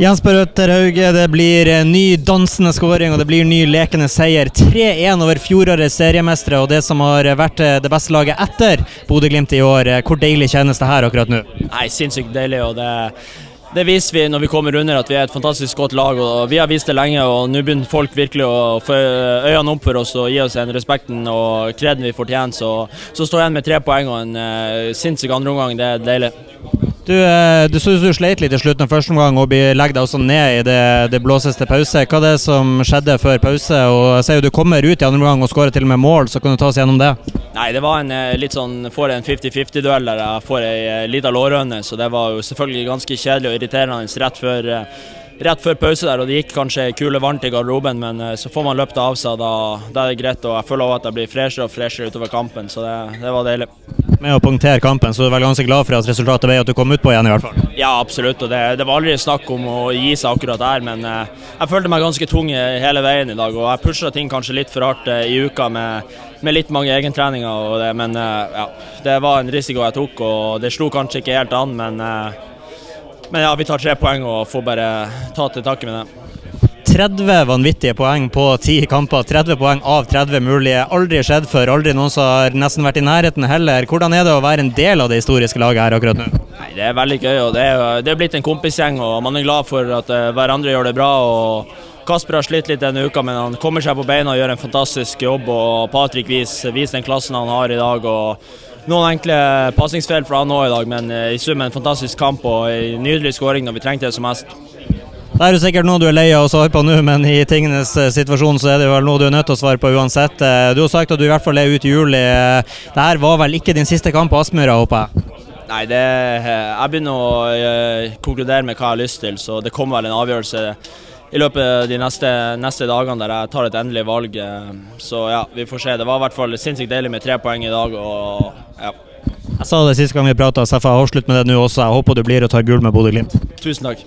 Jens Børøtter Hauge, det blir ny dansende skåring og det blir ny lekende seier. 3-1 over fjorårets seriemestere og det som har vært det beste laget etter Bodø-Glimt i år. Hvor deilig kjennes det her akkurat nå? Nei, Sinnssykt deilig. og det, det viser vi når vi kommer under at vi er et fantastisk godt lag. og Vi har vist det lenge, og nå begynner folk virkelig å få øynene opp for oss og gi oss den respekten og kreden vi fortjener. Så, så står jeg igjen med tre poeng og en uh, sinnssyk andreomgang. Det er deilig. Du, eh, du synes du sleit litt i slutten av første omgang og legger deg også ned i det, det blåses pause. Hva er det som skjedde før pause? Og Jeg ser jo du kommer ut i andre omgang og skårer til og med mål, så kan du ta oss gjennom det? Nei, det var en eh, litt sånn får en 50-50-duell der jeg får ei eh, lita lårhøne, så det var jo selvfølgelig ganske kjedelig og irriterende rett før rett før pause der, og det gikk kanskje kule varmt i garderoben, men så får man løpt av seg, da, da er det greit. Og jeg føler òg at jeg blir freshere og freshere utover kampen, så det, det var deilig med å punktere kampen, så du er vel ganske glad for at resultatet ble at du kom ut på igjen, i hvert fall? Ja, absolutt. og Det, det var aldri snakk om å gi seg akkurat der, men eh, jeg følte meg ganske tung hele veien i dag. og Jeg pusha ting kanskje litt for hardt eh, i uka med, med litt mange egentreninger, og det, men eh, ja, det var en risiko jeg tok. og Det slo kanskje ikke helt an, men, men ja, vi tar tre poeng og får bare ta til takke med det. 30 vanvittige poeng på 10 kamper. 30 poeng av 30 mulige. Aldri skjedd før. Aldri noen som har nesten vært i nærheten heller. Hvordan er det å være en del av det historiske laget her akkurat nå? Nei, det er veldig gøy. og Det er, det er blitt en kompisgjeng, og man er glad for at uh, hverandre gjør det bra. og Kasper har slitt litt denne uka, men han kommer seg på beina og gjør en fantastisk jobb. og Patrick viser, viser den klassen han har i dag. og Noen enkle pasningsfeil fra han òg i dag, men uh, i sum en fantastisk kamp og en nydelig skåring når vi trengte det som mest. Det er jo sikkert noe du er lei av å svare på nå, men i tingenes eh, situasjon så er det vel noe du er nødt til å svare på uansett. Eh, du har sagt at du i hvert fall er ute i juli. Eh, det her var vel ikke din siste kamp på Aspmyra, håper jeg? Nei, det, jeg begynner å konkludere med hva jeg har lyst til, så det kommer vel en avgjørelse i løpet av de neste, neste, dagene der jeg tar et endelig valg. Så ja, vi får se. Det var i hvert fall sinnssykt deilig med tre poeng i dag. og ja. Jeg sa det sist gang vi prata, så jeg får avslutte med det nå også. Jeg håper du blir og tar gull med Bodø-Glimt. Tusen takk.